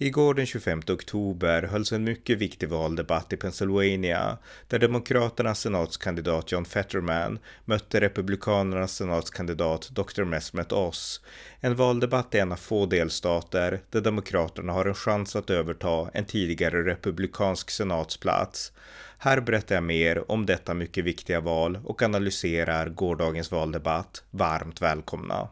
Igår den 25 oktober hölls en mycket viktig valdebatt i Pennsylvania där Demokraternas senatskandidat John Fetterman mötte Republikanernas senatskandidat Dr. Mesmet Oz. En valdebatt i en av få delstater där Demokraterna har en chans att överta en tidigare republikansk senatsplats. Här berättar jag mer om detta mycket viktiga val och analyserar gårdagens valdebatt. Varmt välkomna!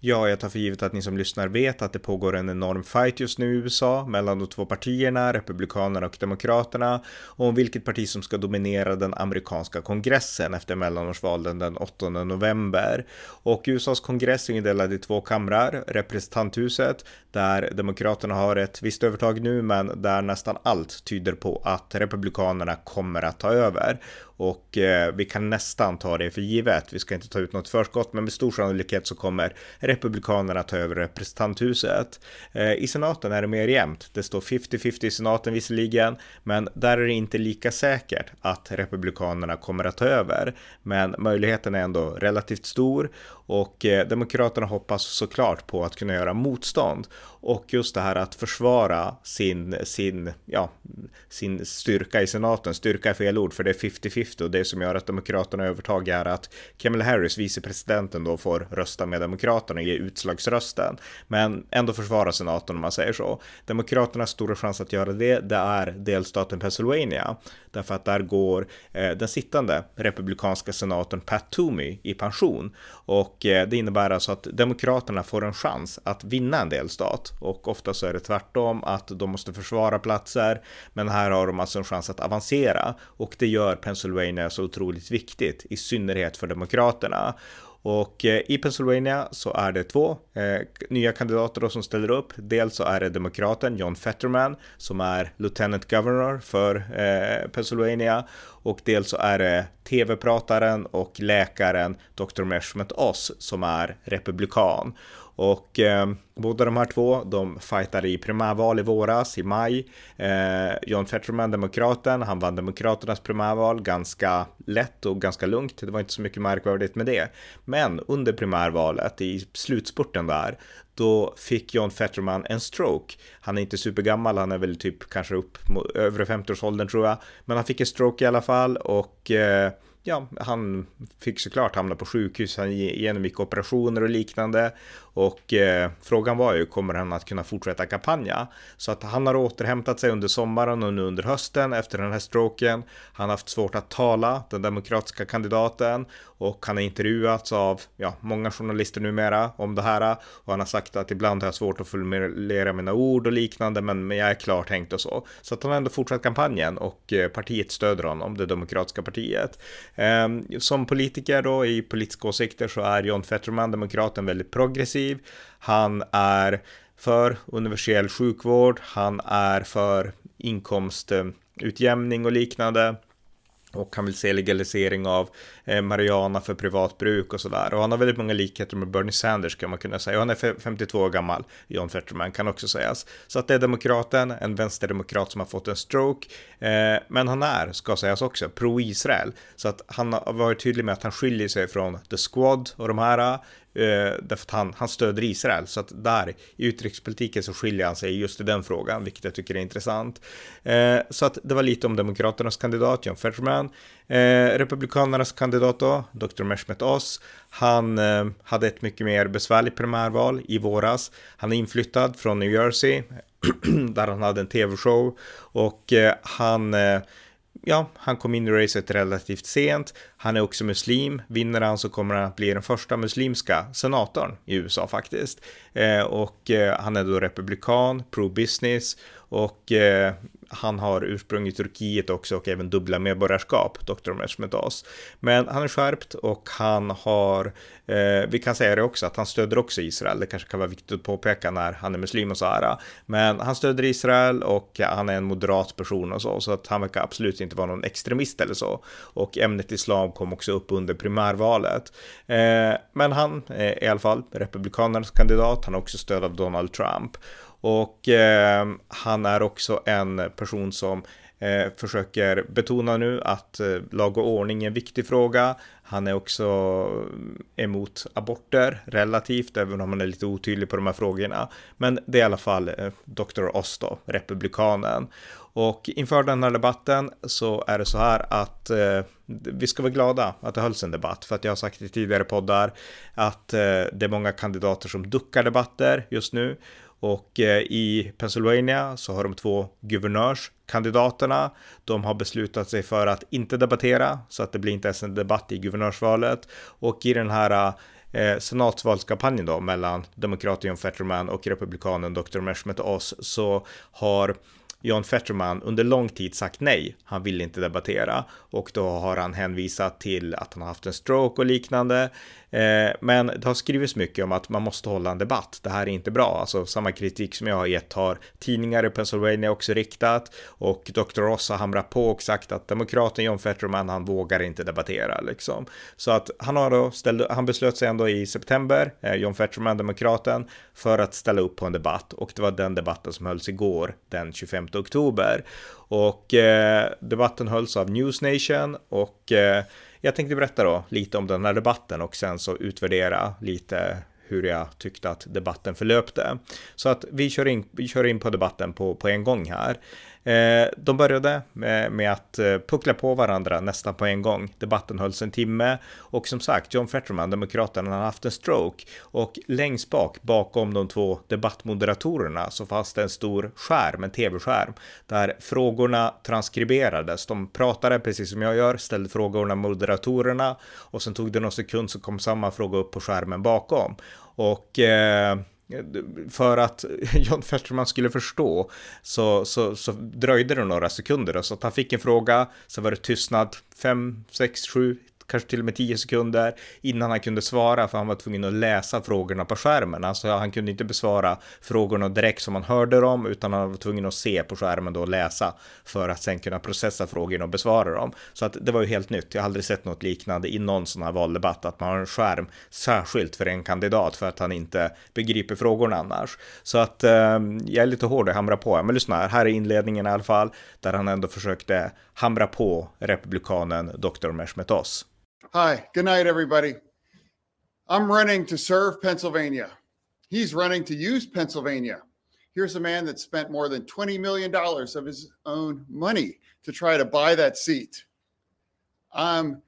Ja, jag tar för givet att ni som lyssnar vet att det pågår en enorm fight just nu i USA mellan de två partierna, Republikanerna och Demokraterna, och om vilket parti som ska dominera den amerikanska kongressen efter mellanårsvalen den 8 november. Och USAs kongress är indelad i två kamrar, representanthuset, där Demokraterna har ett visst övertag nu, men där nästan allt tyder på att Republikanerna kommer att ta över och eh, vi kan nästan ta det för givet. Vi ska inte ta ut något förskott, men med stor sannolikhet så kommer Republikanerna ta över representanthuset. Eh, I senaten är det mer jämnt. Det står 50-50 i senaten visserligen, men där är det inte lika säkert att Republikanerna kommer att ta över. Men möjligheten är ändå relativt stor och eh, Demokraterna hoppas såklart på att kunna göra motstånd och just det här att försvara sin, sin, ja, sin styrka i senaten. Styrka är fel ord för det är 50-50 och det som gör att Demokraterna övertag är att Kamala Harris, vicepresidenten, då får rösta med Demokraterna, ge utslagsrösten. Men ändå försvara senaten om man säger så. Demokraternas stora chans att göra det, det är delstaten Pennsylvania. Därför att där går eh, den sittande republikanska senatorn Pat Toomey i pension. Och eh, det innebär alltså att Demokraterna får en chans att vinna en delstat. Och ofta så är det tvärtom, att de måste försvara platser. Men här har de alltså en chans att avancera. Och det gör Pennsylvania så otroligt viktigt, i synnerhet för Demokraterna. Och eh, i Pennsylvania så är det två eh, nya kandidater då som ställer upp. Dels så är det demokraten John Fetterman som är lieutenant governor för eh, Pennsylvania och dels så är det tv-prataren och läkaren Dr. Meshmet Oz som är republikan. Och eh, båda de här två, de fightade i primärval i våras, i maj. Eh, John Fetterman, demokraten, han vann demokraternas primärval ganska lätt och ganska lugnt. Det var inte så mycket märkvärdigt med det. Men under primärvalet, i slutspurten där, då fick John Fetterman en stroke. Han är inte supergammal, han är väl typ kanske upp övre 50-årsåldern tror jag. Men han fick en stroke i alla fall och eh, ja, han fick såklart hamna på sjukhus, han genomgick operationer och liknande. Och eh, frågan var ju, kommer han att kunna fortsätta kampanja? Så att han har återhämtat sig under sommaren och nu under hösten efter den här stroken. Han har haft svårt att tala, den demokratiska kandidaten, och han har intervjuats av ja, många journalister numera om det här. Och han har sagt att ibland har jag svårt att formulera mina ord och liknande, men, men jag är klartänkt och så. Så att han har ändå fortsatt kampanjen och eh, partiet stöder honom, det demokratiska partiet. Eh, som politiker då i politiska åsikter så är John Fetterman, demokraten, väldigt progressiv konservativ. Han är för universell sjukvård. Han är för inkomstutjämning och liknande. Och han vill se legalisering av eh, marijuana för privat bruk och sådär. Och han har väldigt många likheter med Bernie Sanders kan man kunna säga. Och han är 52 år gammal, John Fetterman kan också sägas. Så att det är demokraten, en vänsterdemokrat som har fått en stroke. Eh, men han är, ska sägas också, pro-Israel. Så att han har varit tydlig med att han skiljer sig från The Squad och de här eh, Eh, därför att han, han stöder Israel. Så att där i utrikespolitiken så skiljer han sig just i den frågan, vilket jag tycker är intressant. Eh, så att det var lite om Demokraternas kandidat John Fetterman. Eh, Republikanernas kandidat då, Dr. Meshmet Oz, han eh, hade ett mycket mer besvärligt primärval i våras. Han är inflyttad från New Jersey, där han hade en tv-show och eh, han eh, ja, han kom in i racet relativt sent. Han är också muslim. Vinner han så kommer han att bli den första muslimska senatorn i USA faktiskt. Eh, och eh, han är då republikan, pro-business och eh, han har ursprung i Turkiet också och även dubbla medborgarskap, Dr. Meshmet Men han är skärpt och han har, eh, vi kan säga det också, att han stöder också Israel. Det kanske kan vara viktigt att påpeka när han är muslim och så här. Men han stöder Israel och han är en moderat person och så, så att han verkar absolut inte vara någon extremist eller så. Och ämnet islam kom också upp under primärvalet. Eh, men han är i alla fall republikanernas kandidat. Han har också stöd av Donald Trump. Och eh, han är också en person som eh, försöker betona nu att eh, lag och ordning är en viktig fråga. Han är också emot aborter relativt, även om han är lite otydlig på de här frågorna. Men det är i alla fall eh, Dr. Oz då, republikanen. Och inför den här debatten så är det så här att eh, vi ska vara glada att det hölls en debatt. För att jag har sagt i tidigare poddar att eh, det är många kandidater som duckar debatter just nu. Och eh, i Pennsylvania så har de två guvernörskandidaterna. De har beslutat sig för att inte debattera så att det blir inte ens en debatt i guvernörsvalet. Och i den här eh, senatsvalskampanjen då mellan demokraten John Fetterman och republikanen Dr. Meshmet Oz så har John Fetterman under lång tid sagt nej. Han vill inte debattera och då har han hänvisat till att han har haft en stroke och liknande. Eh, men det har skrivits mycket om att man måste hålla en debatt. Det här är inte bra. Alltså samma kritik som jag har gett har tidningar i Pennsylvania också riktat och Dr. Ross har hamrat på och sagt att demokraten John Fetterman, han vågar inte debattera liksom. Så att han har då ställt, han beslöt sig ändå i september, eh, John Fetterman, demokraten, för att ställa upp på en debatt och det var den debatten som hölls igår, den 25 oktober. Och eh, debatten hölls av News Nation och eh, jag tänkte berätta då lite om den här debatten och sen så utvärdera lite hur jag tyckte att debatten förlöpte. Så att vi kör in, vi kör in på debatten på, på en gång här. Eh, de började med, med, att eh, puckla på varandra nästan på en gång. Debatten hölls en timme och som sagt, John Fetterman, demokraterna, har haft en stroke och längst bak, bakom de två debattmoderatorerna, så fanns det en stor skärm, en tv-skärm, där frågorna transkriberades. De pratade precis som jag gör, ställde frågorna moderatorerna och sen tog det någon sekund så kom samma fråga upp på skärmen bakom. Och eh, för att John Festerman skulle förstå så, så, så dröjde det några sekunder. Så att han fick en fråga, så var det tystnad, fem, sex, sju, kanske till och med 10 sekunder innan han kunde svara för han var tvungen att läsa frågorna på skärmen. Alltså han kunde inte besvara frågorna direkt som han hörde dem utan han var tvungen att se på skärmen då och läsa för att sen kunna processa frågorna och besvara dem. Så att det var ju helt nytt. Jag har aldrig sett något liknande i någon sån här valdebatt att man har en skärm särskilt för en kandidat för att han inte begriper frågorna annars. Så att eh, jag är lite hård och hamrar på. Men lyssna, här är inledningen i alla fall där han ändå försökte hamra på republikanen Dr. Meshmet Oz. Hi, good night, everybody. I'm running to serve Pennsylvania. He's running to use Pennsylvania. Here's a man that spent more than $20 million of his own money to try to buy that seat. I'm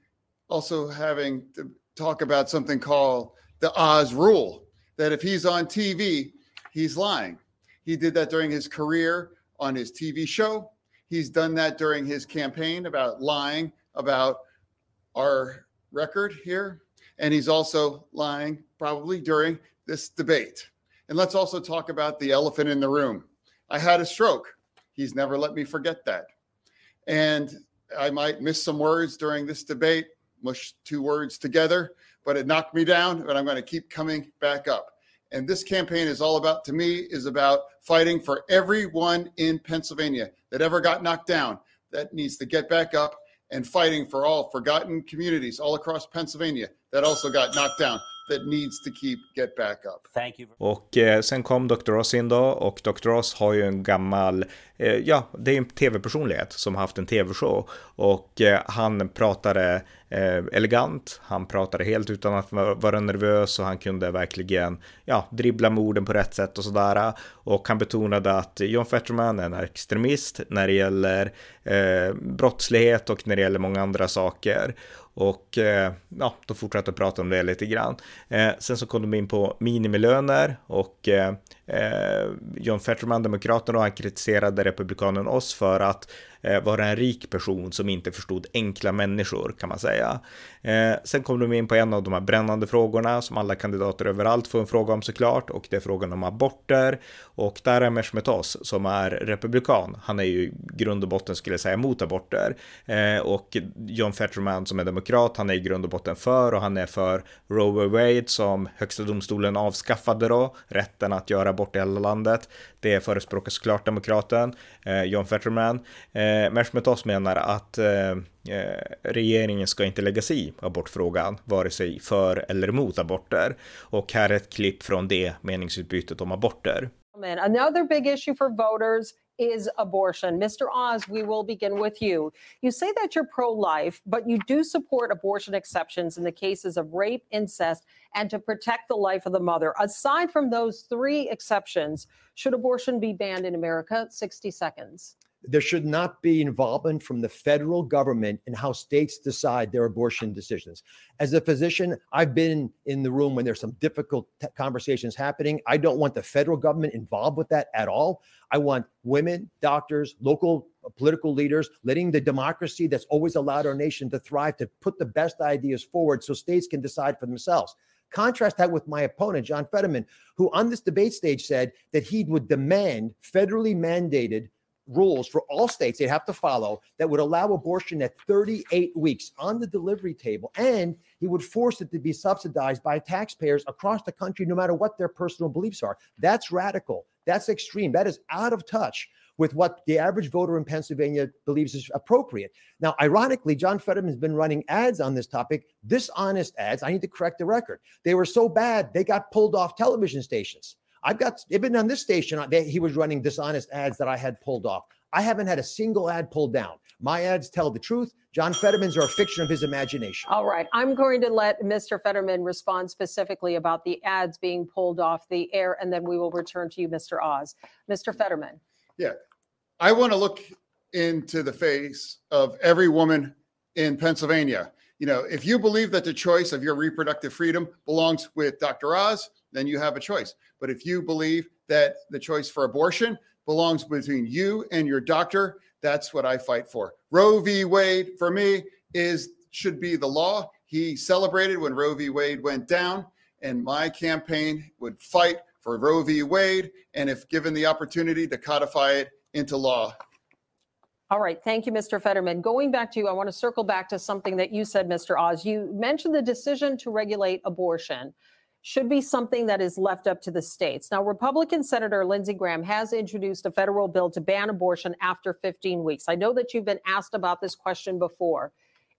also having to talk about something called the Oz rule that if he's on TV, he's lying. He did that during his career on his TV show. He's done that during his campaign about lying about our record here. And he's also lying probably during this debate. And let's also talk about the elephant in the room. I had a stroke. He's never let me forget that. And I might miss some words during this debate, mush two words together, but it knocked me down, but I'm going to keep coming back up. And this campaign is all about, to me, is about fighting for everyone in Pennsylvania that ever got knocked down that needs to get back up and fighting for all forgotten communities all across Pennsylvania that also got knocked down that needs to keep get back up. Thank you. Och eh, sen kom Dr. Ross in då och Dr. Ross har ju en gammal, Eh, ja, det är en tv-personlighet som har haft en tv-show och eh, han pratade eh, elegant, han pratade helt utan att vara nervös och han kunde verkligen, ja, dribbla med orden på rätt sätt och sådär. Och han betonade att John Fetterman är en extremist när det gäller eh, brottslighet och när det gäller många andra saker. Och eh, ja, de fortsatte prata om det lite grann. Eh, sen så kom de in på minimilöner och eh, Eh, John Fetterman, demokraterna, han kritiserade republikanen oss för att Eh, vara en rik person som inte förstod enkla människor kan man säga. Eh, sen kom de in på en av de här brännande frågorna som alla kandidater överallt får en fråga om såklart och det är frågan om aborter och där är Meshmetos som är republikan. Han är ju grund och botten skulle jag säga mot aborter eh, och John Fetterman som är demokrat. Han är i grund och botten för och han är för Roe Wade som högsta domstolen avskaffade då rätten att göra abort i hela landet. Det förespråkar såklart demokraten John Fetterman. Eh, Meshmetos menar att eh, Eh, regeringen ska inte lägga sig i abortfrågan, vare sig för eller emot aborter. Och här är ett klipp från det meningsutbytet om aborter. Another big issue for voters is abortion. Mr. Oz, we will begin with you. You say that you're pro life, but you do support abortion exceptions in the cases of rape, incest, and to protect the life of the mother. Aside from those three exceptions, should abortion be banned in America? 60 seconds there should not be involvement from the federal government in how states decide their abortion decisions. As a physician, I've been in the room when there's some difficult t- conversations happening. I don't want the federal government involved with that at all. I want women, doctors, local uh, political leaders letting the democracy that's always allowed our nation to thrive to put the best ideas forward so states can decide for themselves. Contrast that with my opponent, John Fetterman, who on this debate stage said that he would demand federally mandated rules for all states they'd have to follow that would allow abortion at 38 weeks on the delivery table. And he would force it to be subsidized by taxpayers across the country, no matter what their personal beliefs are. That's radical. That's extreme. That is out of touch with what the average voter in Pennsylvania believes is appropriate. Now, ironically, John Fetterman's been running ads on this topic, dishonest ads. I need to correct the record. They were so bad, they got pulled off television stations. I've got even on this station, they, he was running dishonest ads that I had pulled off. I haven't had a single ad pulled down. My ads tell the truth. John Fetterman's are a fiction of his imagination. All right. I'm going to let Mr. Fetterman respond specifically about the ads being pulled off the air, and then we will return to you, Mr. Oz. Mr. Fetterman. Yeah. I want to look into the face of every woman in Pennsylvania. You know, if you believe that the choice of your reproductive freedom belongs with Dr. Oz, then you have a choice. But if you believe that the choice for abortion belongs between you and your doctor, that's what I fight for. Roe v. Wade, for me, is should be the law. He celebrated when Roe v. Wade went down, and my campaign would fight for Roe v. Wade, and if given the opportunity to codify it into law. All right. Thank you, Mr. Fetterman. Going back to you, I want to circle back to something that you said, Mr. Oz. You mentioned the decision to regulate abortion should be something that is left up to the states. Now, Republican Senator Lindsey Graham has introduced a federal bill to ban abortion after 15 weeks. I know that you've been asked about this question before.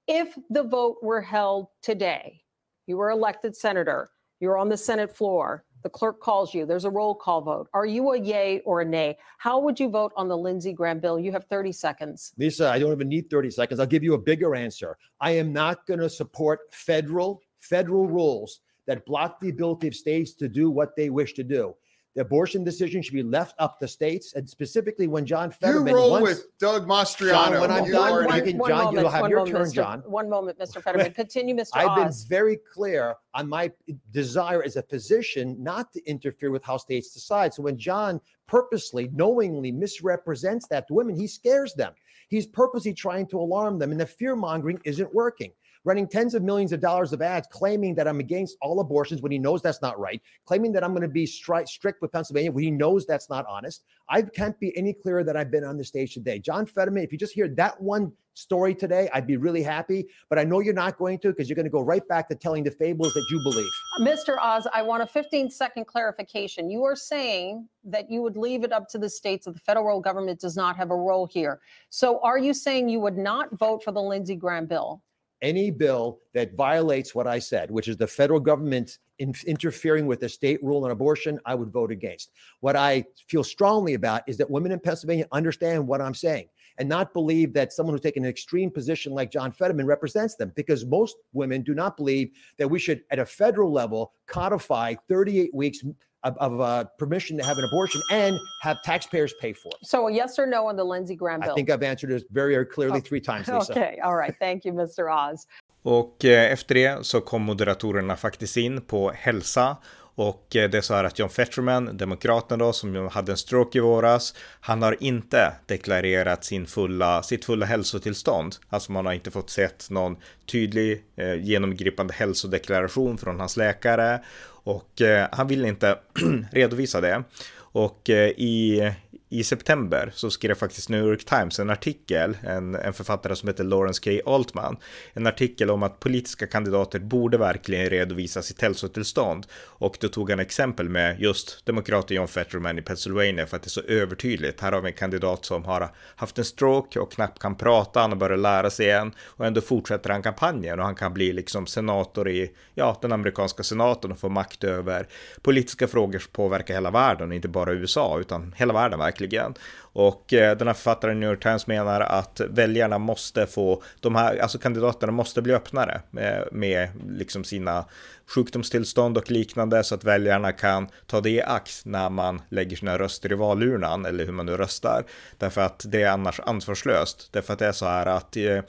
If the vote were held today, you were elected senator, you're on the Senate floor, the clerk calls you, there's a roll call vote. Are you a yay or a nay? How would you vote on the Lindsey Graham bill? You have 30 seconds. Lisa, I don't even need 30 seconds. I'll give you a bigger answer. I am not going to support federal federal rules that block the ability of states to do what they wish to do. The abortion decision should be left up to states, and specifically when John Fetterman. You roll once, with Doug Mastriano. John, when I'm done, one, can, John, moment, you'll have your moment, turn, Mr. John. One moment, Mr. Fetterman. Continue, Mr. I've Oz. been very clear on my desire as a physician not to interfere with how states decide. So when John purposely, knowingly misrepresents that to women, he scares them. He's purposely trying to alarm them, and the fear mongering isn't working running tens of millions of dollars of ads claiming that I'm against all abortions when he knows that's not right, claiming that I'm going to be stri- strict with Pennsylvania when he knows that's not honest. I can't be any clearer that I've been on the stage today. John Fetterman, if you just hear that one story today, I'd be really happy. But I know you're not going to because you're going to go right back to telling the fables that you believe. Mr. Oz, I want a 15 second clarification. You are saying that you would leave it up to the states that the federal government does not have a role here. So are you saying you would not vote for the Lindsey Graham bill? Any bill that violates what I said, which is the federal government in, interfering with the state rule on abortion, I would vote against. What I feel strongly about is that women in Pennsylvania understand what I'm saying and not believe that someone who's taken an extreme position like John Fetterman represents them, because most women do not believe that we should, at a federal level, codify 38 weeks of, of uh, permission to have an abortion and have taxpayers pay for it. So a yes or no on the Lindsey Graham bill? I think I've answered this very, very clearly oh, three times, Lisa. Okay, all right. Thank you, Mr. Oz. Och eh, efter det så kom moderatorerna faktiskt in på hälsa Och eh, det är så här att John Fetterman, demokraterna då, som hade en stroke i våras, han har inte deklarerat sin fulla, sitt fulla hälsotillstånd. Alltså man har inte fått sett någon tydlig eh, genomgripande hälsodeklaration från hans läkare och eh, han vill inte redovisa det. Och eh, i, i september så skrev faktiskt New York Times en artikel, en, en författare som heter Lawrence K. Altman, en artikel om att politiska kandidater borde verkligen redovisa sitt hälsotillstånd. Och då tog han exempel med just demokraten John Fetterman i Pennsylvania för att det är så övertydligt. Här har vi en kandidat som har haft en stroke och knappt kan prata, han har börjat lära sig igen och ändå fortsätter han kampanjen och han kan bli liksom senator i, ja, den amerikanska senaten och få makt över politiska frågor som påverkar hela världen, inte bara USA utan hela världen verkligen verkligen. Och eh, den här författaren i New York Times menar att väljarna måste få, de här, alltså kandidaterna måste bli öppnare med, med liksom sina sjukdomstillstånd och liknande så att väljarna kan ta det i akt när man lägger sina röster i valurnan eller hur man nu röstar. Därför att det är annars ansvarslöst. Därför att det är så här att eh,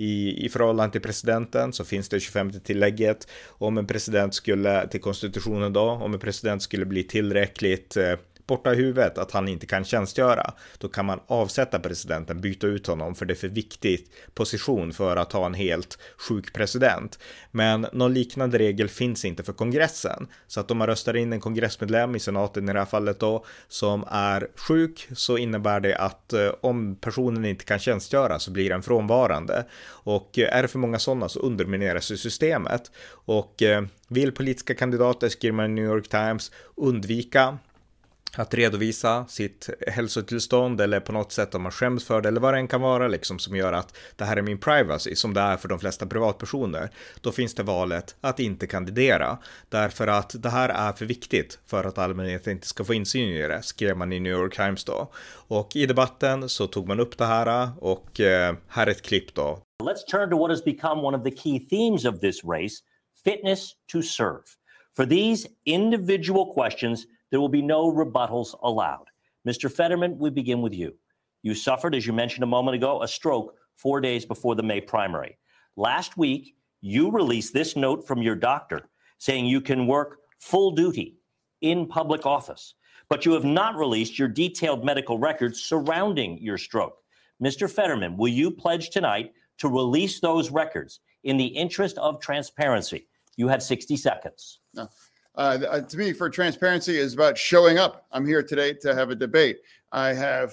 i, i förhållande till presidenten så finns det 25 tillägget. Om en president skulle, till konstitutionen då, om en president skulle bli tillräckligt eh, borta i huvudet att han inte kan tjänstgöra, då kan man avsätta presidenten, byta ut honom för det är för viktigt position för att ha en helt sjuk president. Men någon liknande regel finns inte för kongressen, så att om man röstar in en kongressmedlem i senaten i det här fallet då som är sjuk så innebär det att eh, om personen inte kan tjänstgöra så blir den frånvarande. Och eh, är det för många sådana så undermineras ju systemet. Och eh, vill politiska kandidater, skriver man i New York Times, undvika att redovisa sitt hälsotillstånd eller på något sätt om man skäms för det eller vad det än kan vara liksom som gör att det här är min privacy som det är för de flesta privatpersoner. Då finns det valet att inte kandidera därför att det här är för viktigt för att allmänheten inte ska få insyn i det skrev man i New York Times då. Och i debatten så tog man upp det här och eh, här är ett klipp då. Let's turn to what has become one of the key themes of this race, fitness to serve. For these individual questions There will be no rebuttals allowed. Mr. Fetterman, we begin with you. You suffered, as you mentioned a moment ago, a stroke four days before the May primary. Last week, you released this note from your doctor saying you can work full duty in public office, but you have not released your detailed medical records surrounding your stroke. Mr. Fetterman, will you pledge tonight to release those records in the interest of transparency? You have 60 seconds. No. Uh, uh, to me, for transparency is about showing up. I'm here today to have a debate. I have,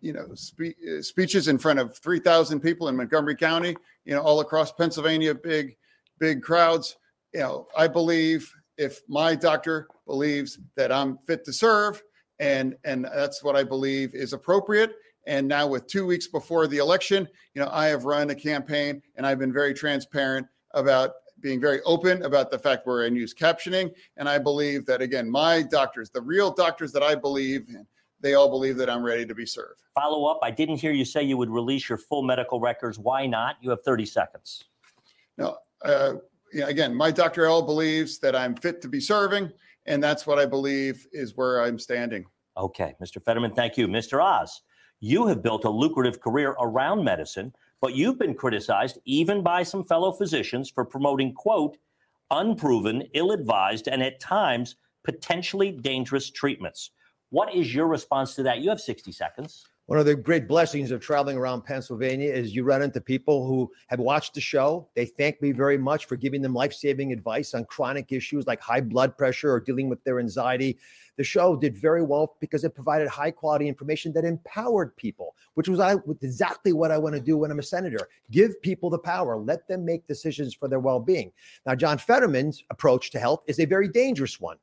you know, spe- uh, speeches in front of 3,000 people in Montgomery County, you know, all across Pennsylvania, big, big crowds. You know, I believe if my doctor believes that I'm fit to serve, and and that's what I believe is appropriate. And now, with two weeks before the election, you know, I have run a campaign and I've been very transparent about being very open about the fact we're in use captioning. And I believe that, again, my doctors, the real doctors that I believe in, they all believe that I'm ready to be served. Follow up. I didn't hear you say you would release your full medical records. Why not? You have 30 seconds. No, uh, again, my Dr. L believes that I'm fit to be serving, and that's what I believe is where I'm standing. Okay, Mr. Fetterman, thank you. Mr. Oz, you have built a lucrative career around medicine but you've been criticized even by some fellow physicians for promoting, quote, unproven, ill advised, and at times potentially dangerous treatments. What is your response to that? You have 60 seconds. One of the great blessings of traveling around Pennsylvania is you run into people who have watched the show. They thank me very much for giving them life saving advice on chronic issues like high blood pressure or dealing with their anxiety. The show did very well because it provided high quality information that empowered people, which was exactly what I want to do when I'm a senator. Give people the power, let them make decisions for their well being. Now, John Fetterman's approach to health is a very dangerous one.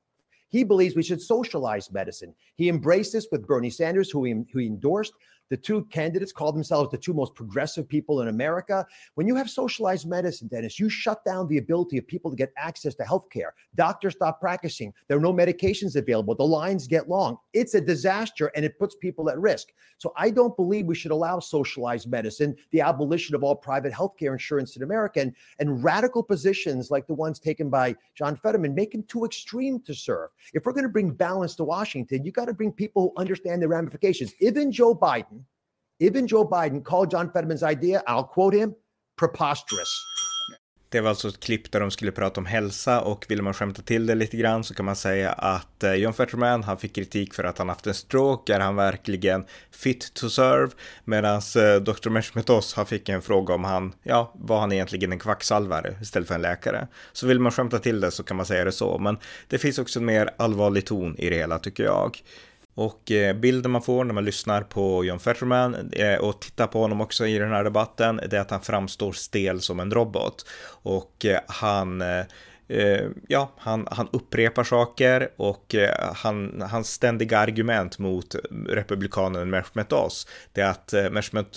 He believes we should socialize medicine. He embraced this with Bernie Sanders, who he, who he endorsed. The two candidates call themselves the two most progressive people in America. When you have socialized medicine, Dennis, you shut down the ability of people to get access to health care. Doctors stop practicing. There are no medications available. The lines get long. It's a disaster and it puts people at risk. So I don't believe we should allow socialized medicine, the abolition of all private health care insurance in America, and, and radical positions like the ones taken by John Fetterman make him too extreme to serve. If we're going to bring balance to Washington, you got to bring people who understand the ramifications. Even Joe Biden even Joe Biden called John Fetterman's idea, I'll quote him, preposterous. Det var alltså ett klipp där de skulle prata om hälsa och vill man skämta till det lite grann så kan man säga att eh, John Fetterman, han fick kritik för att han haft en stroke. Är han verkligen fit to serve? Medan eh, Dr. Meshmetos, han fick en fråga om han, ja, var han egentligen en kvacksalvare istället för en läkare? Så vill man skämta till det så kan man säga det så, men det finns också en mer allvarlig ton i det hela tycker jag. Och eh, bilden man får när man lyssnar på John Fetterman eh, och tittar på honom också i den här debatten, det är att han framstår stel som en robot. Och eh, han Eh, Eh, ja, han, han upprepar saker och eh, han, hans ständiga argument mot republikanen Mehmet Oz, det är att eh,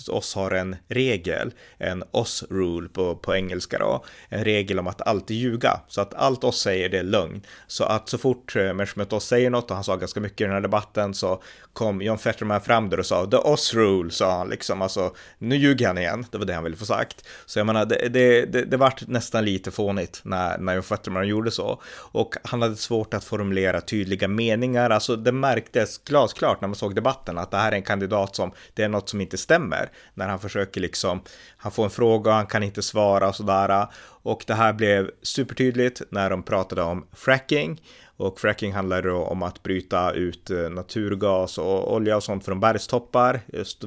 Oz har en regel, en Oz rule på, på engelska då, en regel om att alltid ljuga, så att allt Oz säger det är lögn. Så att så fort eh, Mehmet Oz säger något, och han sa ganska mycket i den här debatten, så kom John Fetterman fram där och sa the Oz rule, sa han liksom, alltså nu ljuger han igen, det var det han ville få sagt. Så jag menar, det, det, det, det vart nästan lite fånigt när, när John Fetterman gjorde så. Och han hade svårt att formulera tydliga meningar, alltså det märktes glasklart när man såg debatten att det här är en kandidat som, det är något som inte stämmer. När han försöker liksom, han får en fråga han kan inte svara och sådär. Och det här blev supertydligt när de pratade om fracking och fracking handlar då om att bryta ut eh, naturgas och olja och sånt från bergstoppar.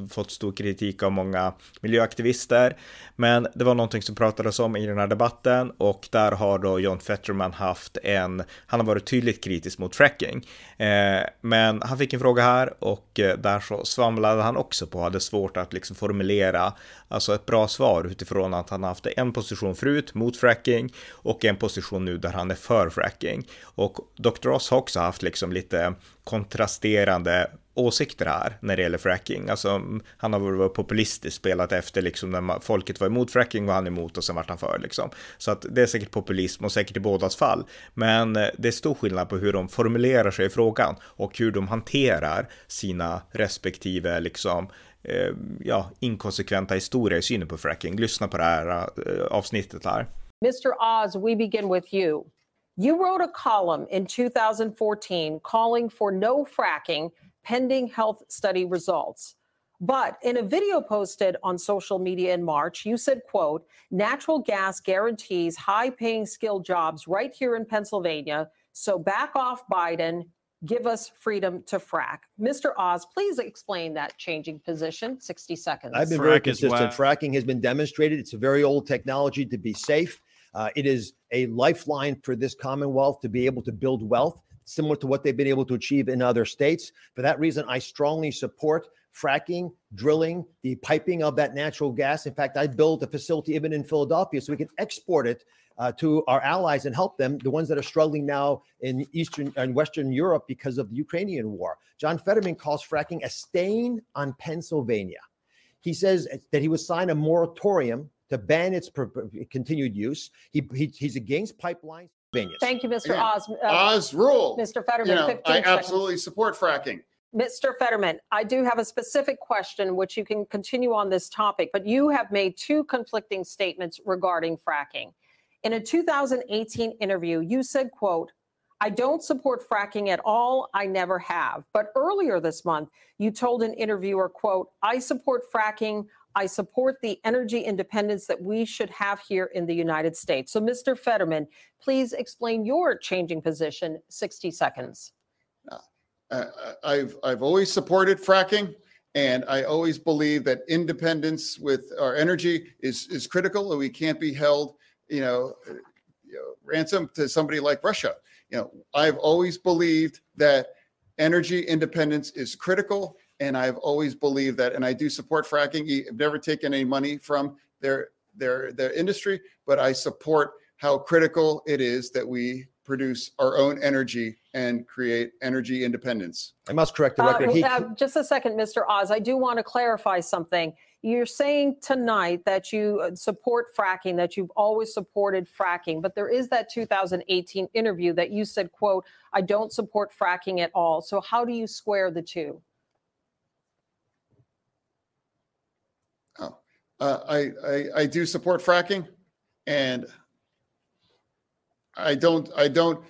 Fått stor kritik av många miljöaktivister. Men det var någonting som pratades om i den här debatten och där har då John Fetterman haft en, han har varit tydligt kritisk mot fracking. Eh, men han fick en fråga här och eh, där så svamlade han också på, hade svårt att liksom formulera alltså ett bra svar utifrån att han haft en position förut mot fracking och en position nu där han är för fracking. Och Dr. Ross har också haft liksom lite kontrasterande åsikter här när det gäller fracking. Alltså, han har varit populistisk, spelat efter liksom när folket var emot fracking var han emot och sen vart han för liksom. Så att det är säkert populism och säkert i bådas fall. Men eh, det är stor skillnad på hur de formulerar sig i frågan och hur de hanterar sina respektive liksom eh, ja, inkonsekventa i synen på fracking. Lyssna på det här eh, avsnittet här. Mr. Oz, we begin with you. You wrote a column in 2014 calling for no fracking pending health study results. But in a video posted on social media in March, you said, quote, natural gas guarantees high paying skilled jobs right here in Pennsylvania. So back off Biden, give us freedom to frack. Mr. Oz, please explain that changing position. 60 seconds. I've been Frack very consistent. Fracking has been demonstrated. It's a very old technology to be safe. Uh, it is a lifeline for this Commonwealth to be able to build wealth, similar to what they've been able to achieve in other states. For that reason, I strongly support fracking, drilling, the piping of that natural gas. In fact, I built a facility even in Philadelphia so we can export it uh, to our allies and help them, the ones that are struggling now in Eastern and Western Europe because of the Ukrainian war. John Fetterman calls fracking a stain on Pennsylvania. He says that he would sign a moratorium to ban its continued use. He, he he's against pipelines. Thank you, Mr. Oz. Uh, Oz rule. Mr. Fetterman, you know, I absolutely support fracking. Mr. Fetterman, I do have a specific question which you can continue on this topic, but you have made two conflicting statements regarding fracking. In a 2018 interview, you said, quote, I don't support fracking at all. I never have. But earlier this month, you told an interviewer, quote, I support fracking. I support the energy independence that we should have here in the United States. So, Mr. Fetterman, please explain your changing position. 60 seconds. Uh, I've, I've always supported fracking. And I always believe that independence with our energy is, is critical, and we can't be held, you know, uh, you know, ransom to somebody like Russia. You know, I've always believed that energy independence is critical and I've always believed that, and I do support fracking. I've never taken any money from their their their industry, but I support how critical it is that we produce our own energy and create energy independence. I must correct the record. Uh, he... uh, just a second, Mr. Oz. I do want to clarify something. You're saying tonight that you uh, support fracking, that you've always supported fracking, but there is that 2018 interview that you said, "quote I don't support fracking at all." So how do you square the two? Uh, I, I, I do support fracking, and I don't I don't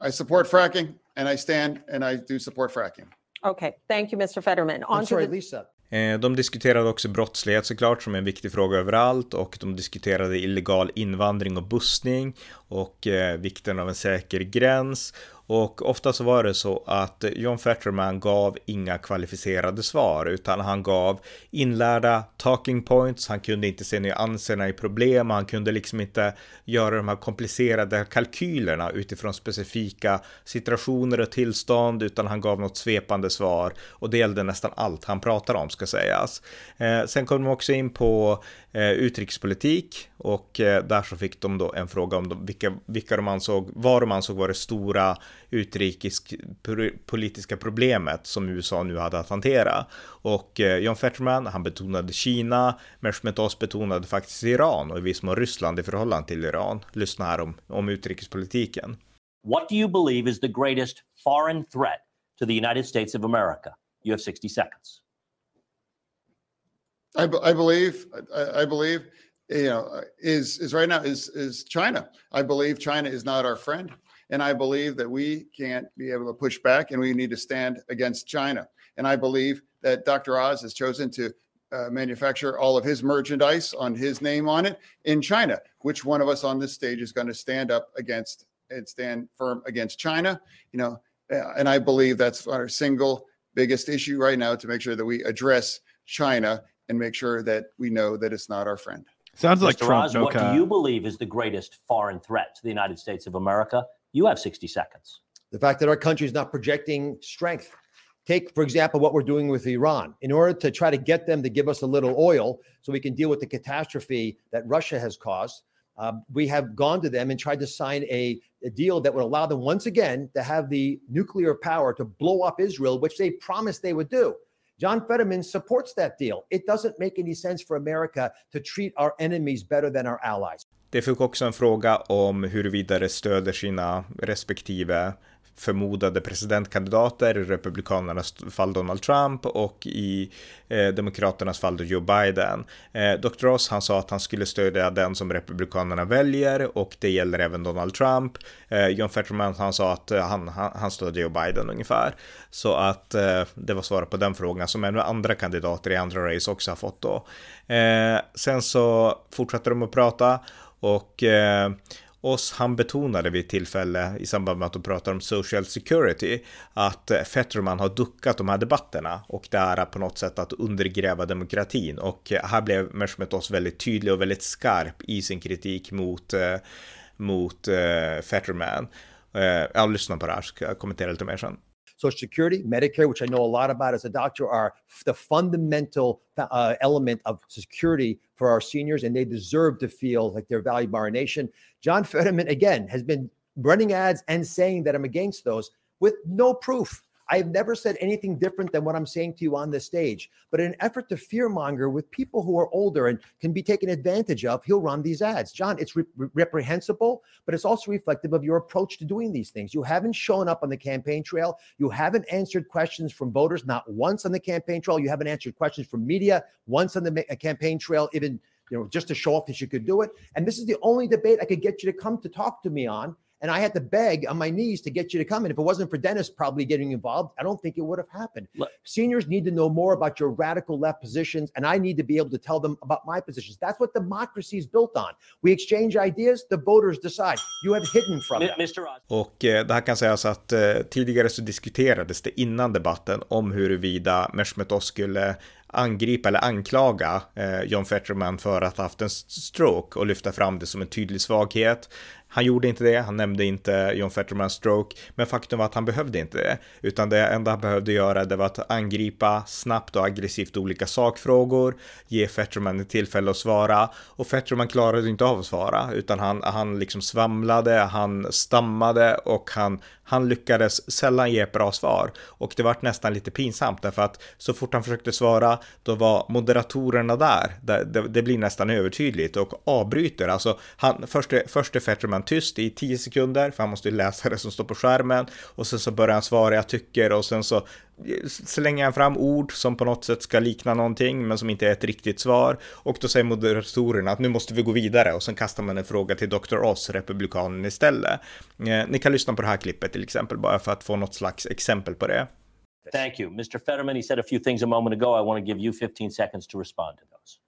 I support fracking, and I stand and I do support fracking. Okay, thank you, Mr. Fetterman. On I'm sorry, the- Lisa. Eh, de diskuterade också brottslighet såklart som är en viktig fråga överallt och de diskuterade illegal invandring och bussning och eh, vikten av en säker gräns och ofta så var det så att John Fetterman gav inga kvalificerade svar utan han gav inlärda talking points. Han kunde inte se nyanserna i problem. Han kunde liksom inte göra de här komplicerade kalkylerna utifrån specifika situationer och tillstånd utan han gav något svepande svar och det gällde nästan allt han pratade om ska sägas. Eh, sen kom de också in på eh, utrikespolitik och eh, där så fick de då en fråga om de, vilka, vilka de ansåg, vad de ansåg var det stora utrikespolitiska problemet som USA nu hade att hantera. Och eh, John Fetterman, han betonade Kina, Meshmet Oz betonade faktiskt Iran och i viss mån Ryssland i förhållande till Iran. Lyssna här om, om utrikespolitiken. What do you believe is the greatest foreign threat to the United States of America? You have 60 seconds. I, I believe, I, I believe, you know, is is right now is is China. I believe China is not our friend. And I believe that we can't be able to push back and we need to stand against China. And I believe that Dr. Oz has chosen to uh, manufacture all of his merchandise on his name on it in China. Which one of us on this stage is going to stand up against and stand firm against China? You know, uh, and I believe that's our single biggest issue right now to make sure that we address China and make sure that we know that it's not our friend. Sounds like Mr. Trump. Oz, no what cap. do you believe is the greatest foreign threat to the United States of America? You have 60 seconds. The fact that our country is not projecting strength. Take, for example, what we're doing with Iran. In order to try to get them to give us a little oil so we can deal with the catastrophe that Russia has caused, uh, we have gone to them and tried to sign a, a deal that would allow them once again to have the nuclear power to blow up Israel, which they promised they would do. John Fetterman supports that deal. It doesn't make any sense for America to treat our enemies better than our allies. Det fick också en fråga om huruvida det stöder sina respektive förmodade presidentkandidater, i Republikanernas fall Donald Trump och i eh, Demokraternas fall då Joe Biden. Eh, Dr. Ross han sa att han skulle stödja den som Republikanerna väljer och det gäller även Donald Trump. Eh, John Fetterman han sa att eh, han, han, han stödjer Joe Biden ungefär. Så att eh, det var svaret på den frågan som även andra kandidater i andra race också har fått då. Eh, sen så fortsatte de att prata och eh, oss, han betonade vid ett tillfälle i samband med att de pratade om social security att eh, Fetterman har duckat de här debatterna och det är på något sätt att undergräva demokratin och eh, här blev Meshmetos väldigt tydlig och väldigt skarp i sin kritik mot, eh, mot eh, Fetterman. Eh, jag lyssnar på det här så ska jag kommentera lite mer sen. Social Security, Medicare, which I know a lot about as a doctor, are the fundamental uh, element of security for our seniors, and they deserve to feel like they're valued by our nation. John Fetterman, again, has been running ads and saying that I'm against those with no proof. I've never said anything different than what I'm saying to you on this stage. But in an effort to fearmonger with people who are older and can be taken advantage of, he'll run these ads. John, it's re- reprehensible, but it's also reflective of your approach to doing these things. You haven't shown up on the campaign trail. You haven't answered questions from voters, not once on the campaign trail. You haven't answered questions from media once on the ma- campaign trail, even you know, just to show off that you could do it. And this is the only debate I could get you to come to talk to me on. And I had to beg on my knees to get you to come. And if it wasn't for Dennis probably getting involved, I don't think it would have happened. Look- Seniors need to know more about your radical left positions, and I need to be able to tell them about my positions. That's what democracy is built on. We exchange ideas, the voters decide. You have hidden from them. Mr. Oz. Och eh, det här kan sägas att eh, tidigare så diskuterades det innan debatten om huruvida Meshmet Oz skulle angripa eller anklaga eh, John Fetterman för att ha haft en stroke och lyfta fram det som en tydlig svaghet. Han gjorde inte det, han nämnde inte John Fettermans stroke, men faktum var att han behövde inte det, utan det enda han behövde göra det var att angripa snabbt och aggressivt olika sakfrågor, ge Fetterman ett tillfälle att svara och Fetterman klarade inte av att svara, utan han, han liksom svamlade, han stammade och han, han lyckades sällan ge ett bra svar och det vart nästan lite pinsamt därför att så fort han försökte svara då var moderatorerna där. Det, det, det blir nästan övertydligt och avbryter. Alltså han, först, är- först är Fetterman tyst i 10 sekunder för han måste ju läsa det som står på skärmen och sen så börjar han svara jag tycker och sen så slänger han fram ord som på något sätt ska likna någonting men som inte är ett riktigt svar och då säger moderatorerna att nu måste vi gå vidare och sen kastar man en fråga till Dr. Oz, republikanen istället. Eh, ni kan lyssna på det här klippet till exempel bara för att få något slags exempel på det. Thank you. Mr. Fetterman, he said a few things a moment ago. I want to give you 15 seconds to respond to those.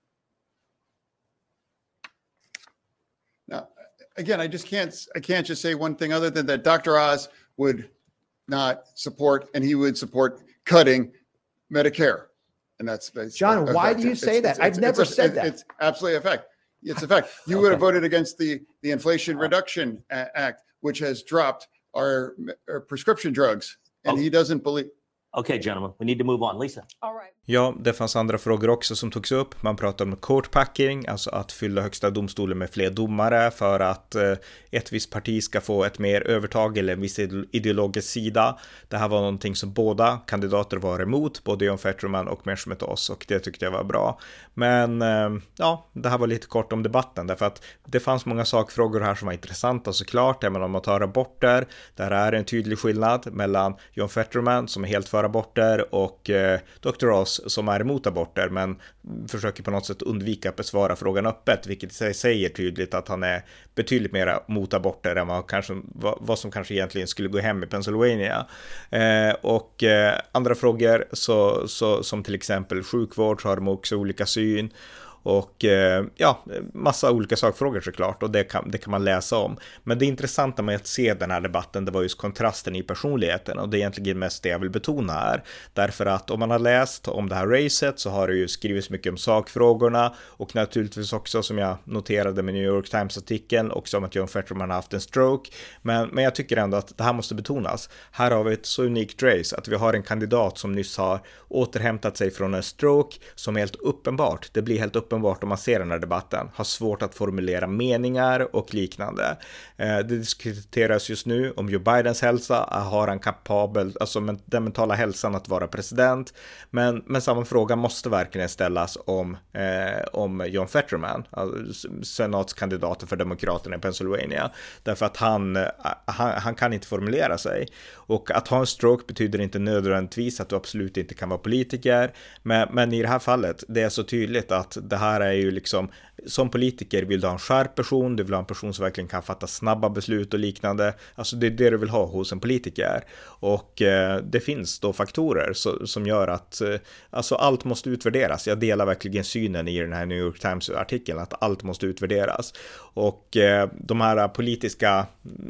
Now, again, I just can't, I can't just say one thing other than that Dr. Oz would not support, and he would support cutting Medicare. And that's. that's John, a why do you It's- say it's- that? I've it's- never it's a- said that. It's absolutely a fact. It's a fact. You would have voted against the, the Inflation Reduction Act, which has dropped our, our prescription drugs. And Oh. he doesn't believe, Okay, gentlemen, we need to move on. Lisa. All right. Ja, det fanns andra frågor också som togs upp. Man pratade om court packing, alltså att fylla högsta domstolen med fler domare för att eh, ett visst parti ska få ett mer övertag eller en viss ide- ideologisk sida. Det här var någonting som båda kandidater var emot, både John Fetterman och Meshmet Oz och det tyckte jag var bra. Men eh, ja, det här var lite kort om debatten därför att det fanns många sakfrågor här som var intressanta såklart, även om man tar aborter. Där är en tydlig skillnad mellan John Fetterman som är helt för aborter och eh, Dr. Oz som är emot aborter men försöker på något sätt undvika att besvara frågan öppet, vilket i sig säger tydligt att han är betydligt mer mot aborter än vad, kanske, vad, som kanske egentligen skulle gå hem i Pennsylvania. Eh, och eh, andra frågor så, så, som till exempel sjukvård så har de också olika syn. Och eh, ja, massa olika sakfrågor såklart och det kan, det kan man läsa om. Men det intressanta med att se den här debatten, det var just kontrasten i personligheten och det är egentligen mest det jag vill betona här. Därför att om man har läst om det här racet så har det ju skrivits mycket om sakfrågorna och naturligtvis också som jag noterade med New York Times-artikeln också om att John Fetterman har haft en stroke. Men, men jag tycker ändå att det här måste betonas. Här har vi ett så unikt race att vi har en kandidat som nyss har återhämtat sig från en stroke som helt uppenbart, det blir helt uppenbart uppenbart om man ser den här debatten, har svårt att formulera meningar och liknande. Eh, det diskuteras just nu om Joe Bidens hälsa, eh, har han kapabel, alltså den mentala hälsan att vara president? Men, men samma fråga måste verkligen ställas om, eh, om John Fetterman, alltså senatskandidaten för Demokraterna i Pennsylvania, därför att han, eh, han, han kan inte formulera sig. Och att ha en stroke betyder inte nödvändigtvis att du absolut inte kan vara politiker, men, men i det här fallet, det är så tydligt att det här är ju liksom, som politiker vill du ha en skärp person, du vill ha en person som verkligen kan fatta snabba beslut och liknande. Alltså det är det du vill ha hos en politiker. Och eh, det finns då faktorer så, som gör att eh, alltså allt måste utvärderas. Jag delar verkligen synen i den här New York Times-artikeln att allt måste utvärderas. Och eh, de här politiska,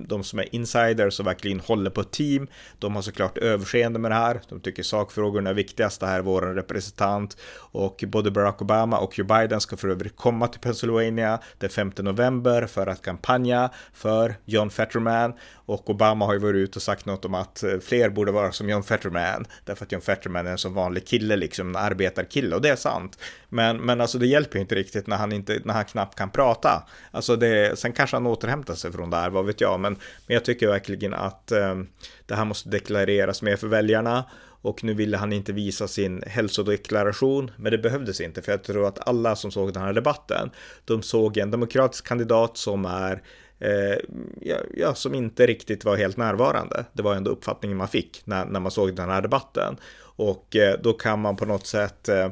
de som är insiders och verkligen håller på ett team, de har såklart överseende med det här. De tycker sakfrågorna är viktigast. Det här är vår representant och både Barack Obama och Joe Biden Biden ska för övrigt komma till Pennsylvania den 5 november för att kampanja för John Fetterman och Obama har ju varit ute och sagt något om att eh, fler borde vara som John Fetterman därför att John Fetterman är en sån vanlig kille, liksom en arbetarkille och det är sant. Men, men alltså det hjälper ju inte riktigt när han, inte, när han knappt kan prata. Alltså det, sen kanske han återhämtar sig från det här, vad vet jag, men, men jag tycker verkligen att eh, det här måste deklareras mer för väljarna och nu ville han inte visa sin hälsodeklaration, men det behövdes inte för jag tror att alla som såg den här debatten, de såg en demokratisk kandidat som är eh, ja, som inte riktigt var helt närvarande. Det var ändå uppfattningen man fick när, när man såg den här debatten. Och eh, då kan man på något sätt eh,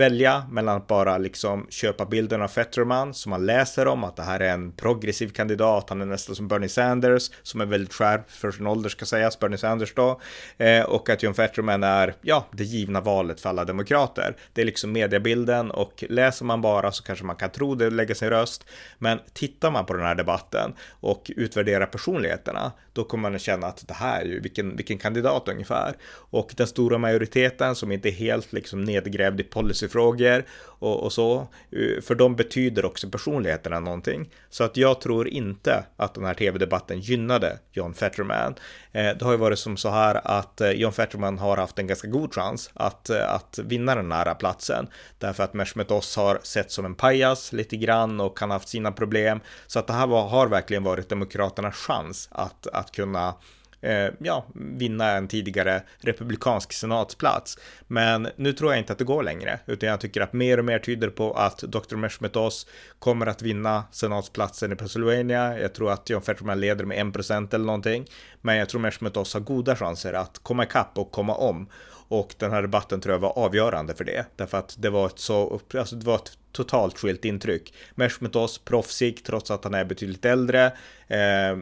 välja mellan att bara liksom köpa bilden av Fetterman som man läser om att det här är en progressiv kandidat, han är nästan som Bernie Sanders som är väldigt skärpt för sin ålder ska sägas, Bernie Sanders då, eh, och att John Fetterman är, ja, det givna valet för alla demokrater. Det är liksom mediebilden och läser man bara så kanske man kan tro det och lägga sin röst, men tittar man på den här debatten och utvärderar personligheterna, då kommer man att känna att det här är ju vilken, vilken kandidat ungefär. Och den stora majoriteten som inte är helt liksom nedgrävd i policy policyfrågor och, och så, eh, för de betyder också personligheterna någonting. Så att jag tror inte att den här tv-debatten gynnade John Fetterman. Eh, det har ju varit som så här att eh, John Fetterman har haft en ganska god chans att, att vinna den här platsen. Därför att Meshmet Oz har sett som en pajas lite grann och kan haft sina problem. Så att det här var, har verkligen varit Demokraternas chans att, att kunna eh, ja, vinna en tidigare republikansk senatsplats. Men nu tror jag inte att det går längre, utan jag tycker att mer och mer tyder på att Dr. Meshmet Oz kommer att vinna senatsplatsen i Pennsylvania. Jag tror att John Fetterman leder med 1% eller någonting, men jag tror Meshmet Oz har goda chanser att komma ikapp och komma om. Och den här debatten tror jag var avgörande för det, därför att det var ett så, alltså det var ett totalt skilt intryck. Meshmetos proffsig trots att han är betydligt äldre, eh,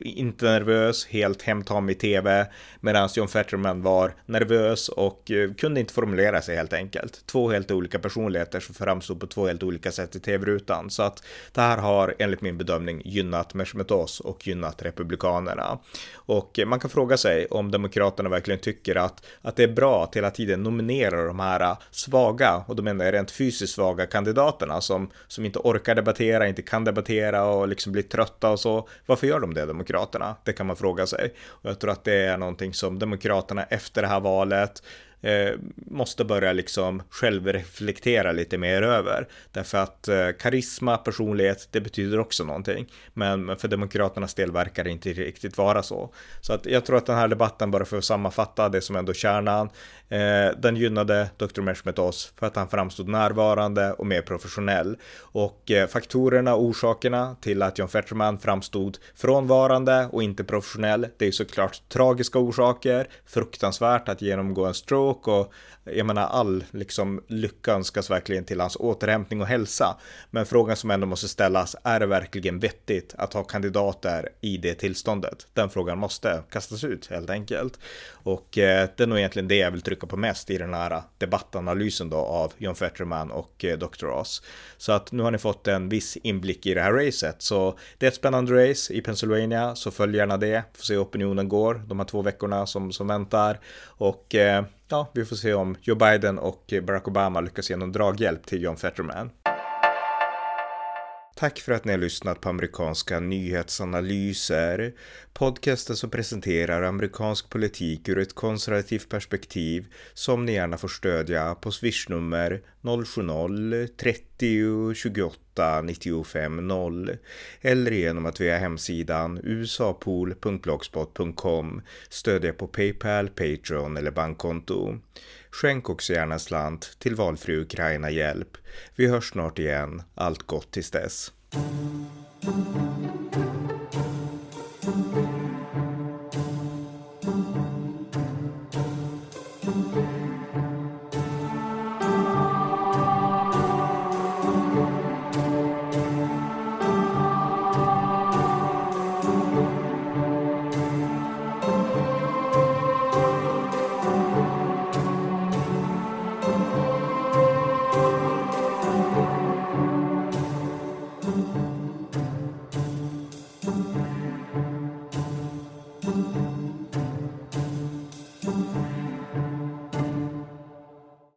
inte nervös, helt hemtam i tv, medan John Fetterman var nervös och eh, kunde inte formulera sig helt enkelt. Två helt olika personligheter som framstod på två helt olika sätt i tv-rutan. Så att det här har enligt min bedömning gynnat Meshmetos och gynnat Republikanerna. Och eh, man kan fråga sig om Demokraterna verkligen tycker att, att det är bra att hela tiden nominera de här eh, svaga, och då menar jag rent fysiskt svaga kandidaterna som, som inte orkar debattera, inte kan debattera och liksom blir trötta och så. Varför gör de det, Demokraterna? Det kan man fråga sig. Och jag tror att det är någonting som Demokraterna efter det här valet eh, måste börja liksom självreflektera lite mer över. Därför att eh, karisma, personlighet, det betyder också någonting. Men, men för Demokraternas del verkar det inte riktigt vara så. Så att jag tror att den här debatten, bara för att sammanfatta det som ändå kärnan, eh, den gynnade Dr. Meshmetos för att han framstod närvarande och mer professionell. Och eh, faktorerna och orsakerna till att John Fetterman framstod frånvarande och inte professionell, det är såklart tragiska orsaker, fruktansvärt att genomgå en stroke bråk och jag menar all liksom lycka önskas verkligen till hans återhämtning och hälsa. Men frågan som ändå måste ställas, är det verkligen vettigt att ha kandidater i det tillståndet? Den frågan måste kastas ut helt enkelt. Och eh, det är nog egentligen det jag vill trycka på mest i den här debattanalysen då av John Fetterman och eh, Dr. Oz. Så att nu har ni fått en viss inblick i det här racet. Så det är ett spännande race i Pennsylvania, så följ gärna det. Får se hur opinionen går de här två veckorna som, som väntar. Och eh, ja, vi får se om Joe Biden och Barack Obama lyckas ge någon draghjälp till John Fetterman. Tack för att ni har lyssnat på amerikanska nyhetsanalyser. Podcasten som presenterar amerikansk politik ur ett konservativt perspektiv som ni gärna får stödja på swishnummer 070-30 28 95 0 eller genom att via hemsidan usapool.blogspot.com stödja på Paypal, Patreon eller bankkonto. Skänk också gärna slant till valfri Ukraina-hjälp. Vi hörs snart igen. Allt gott tills dess.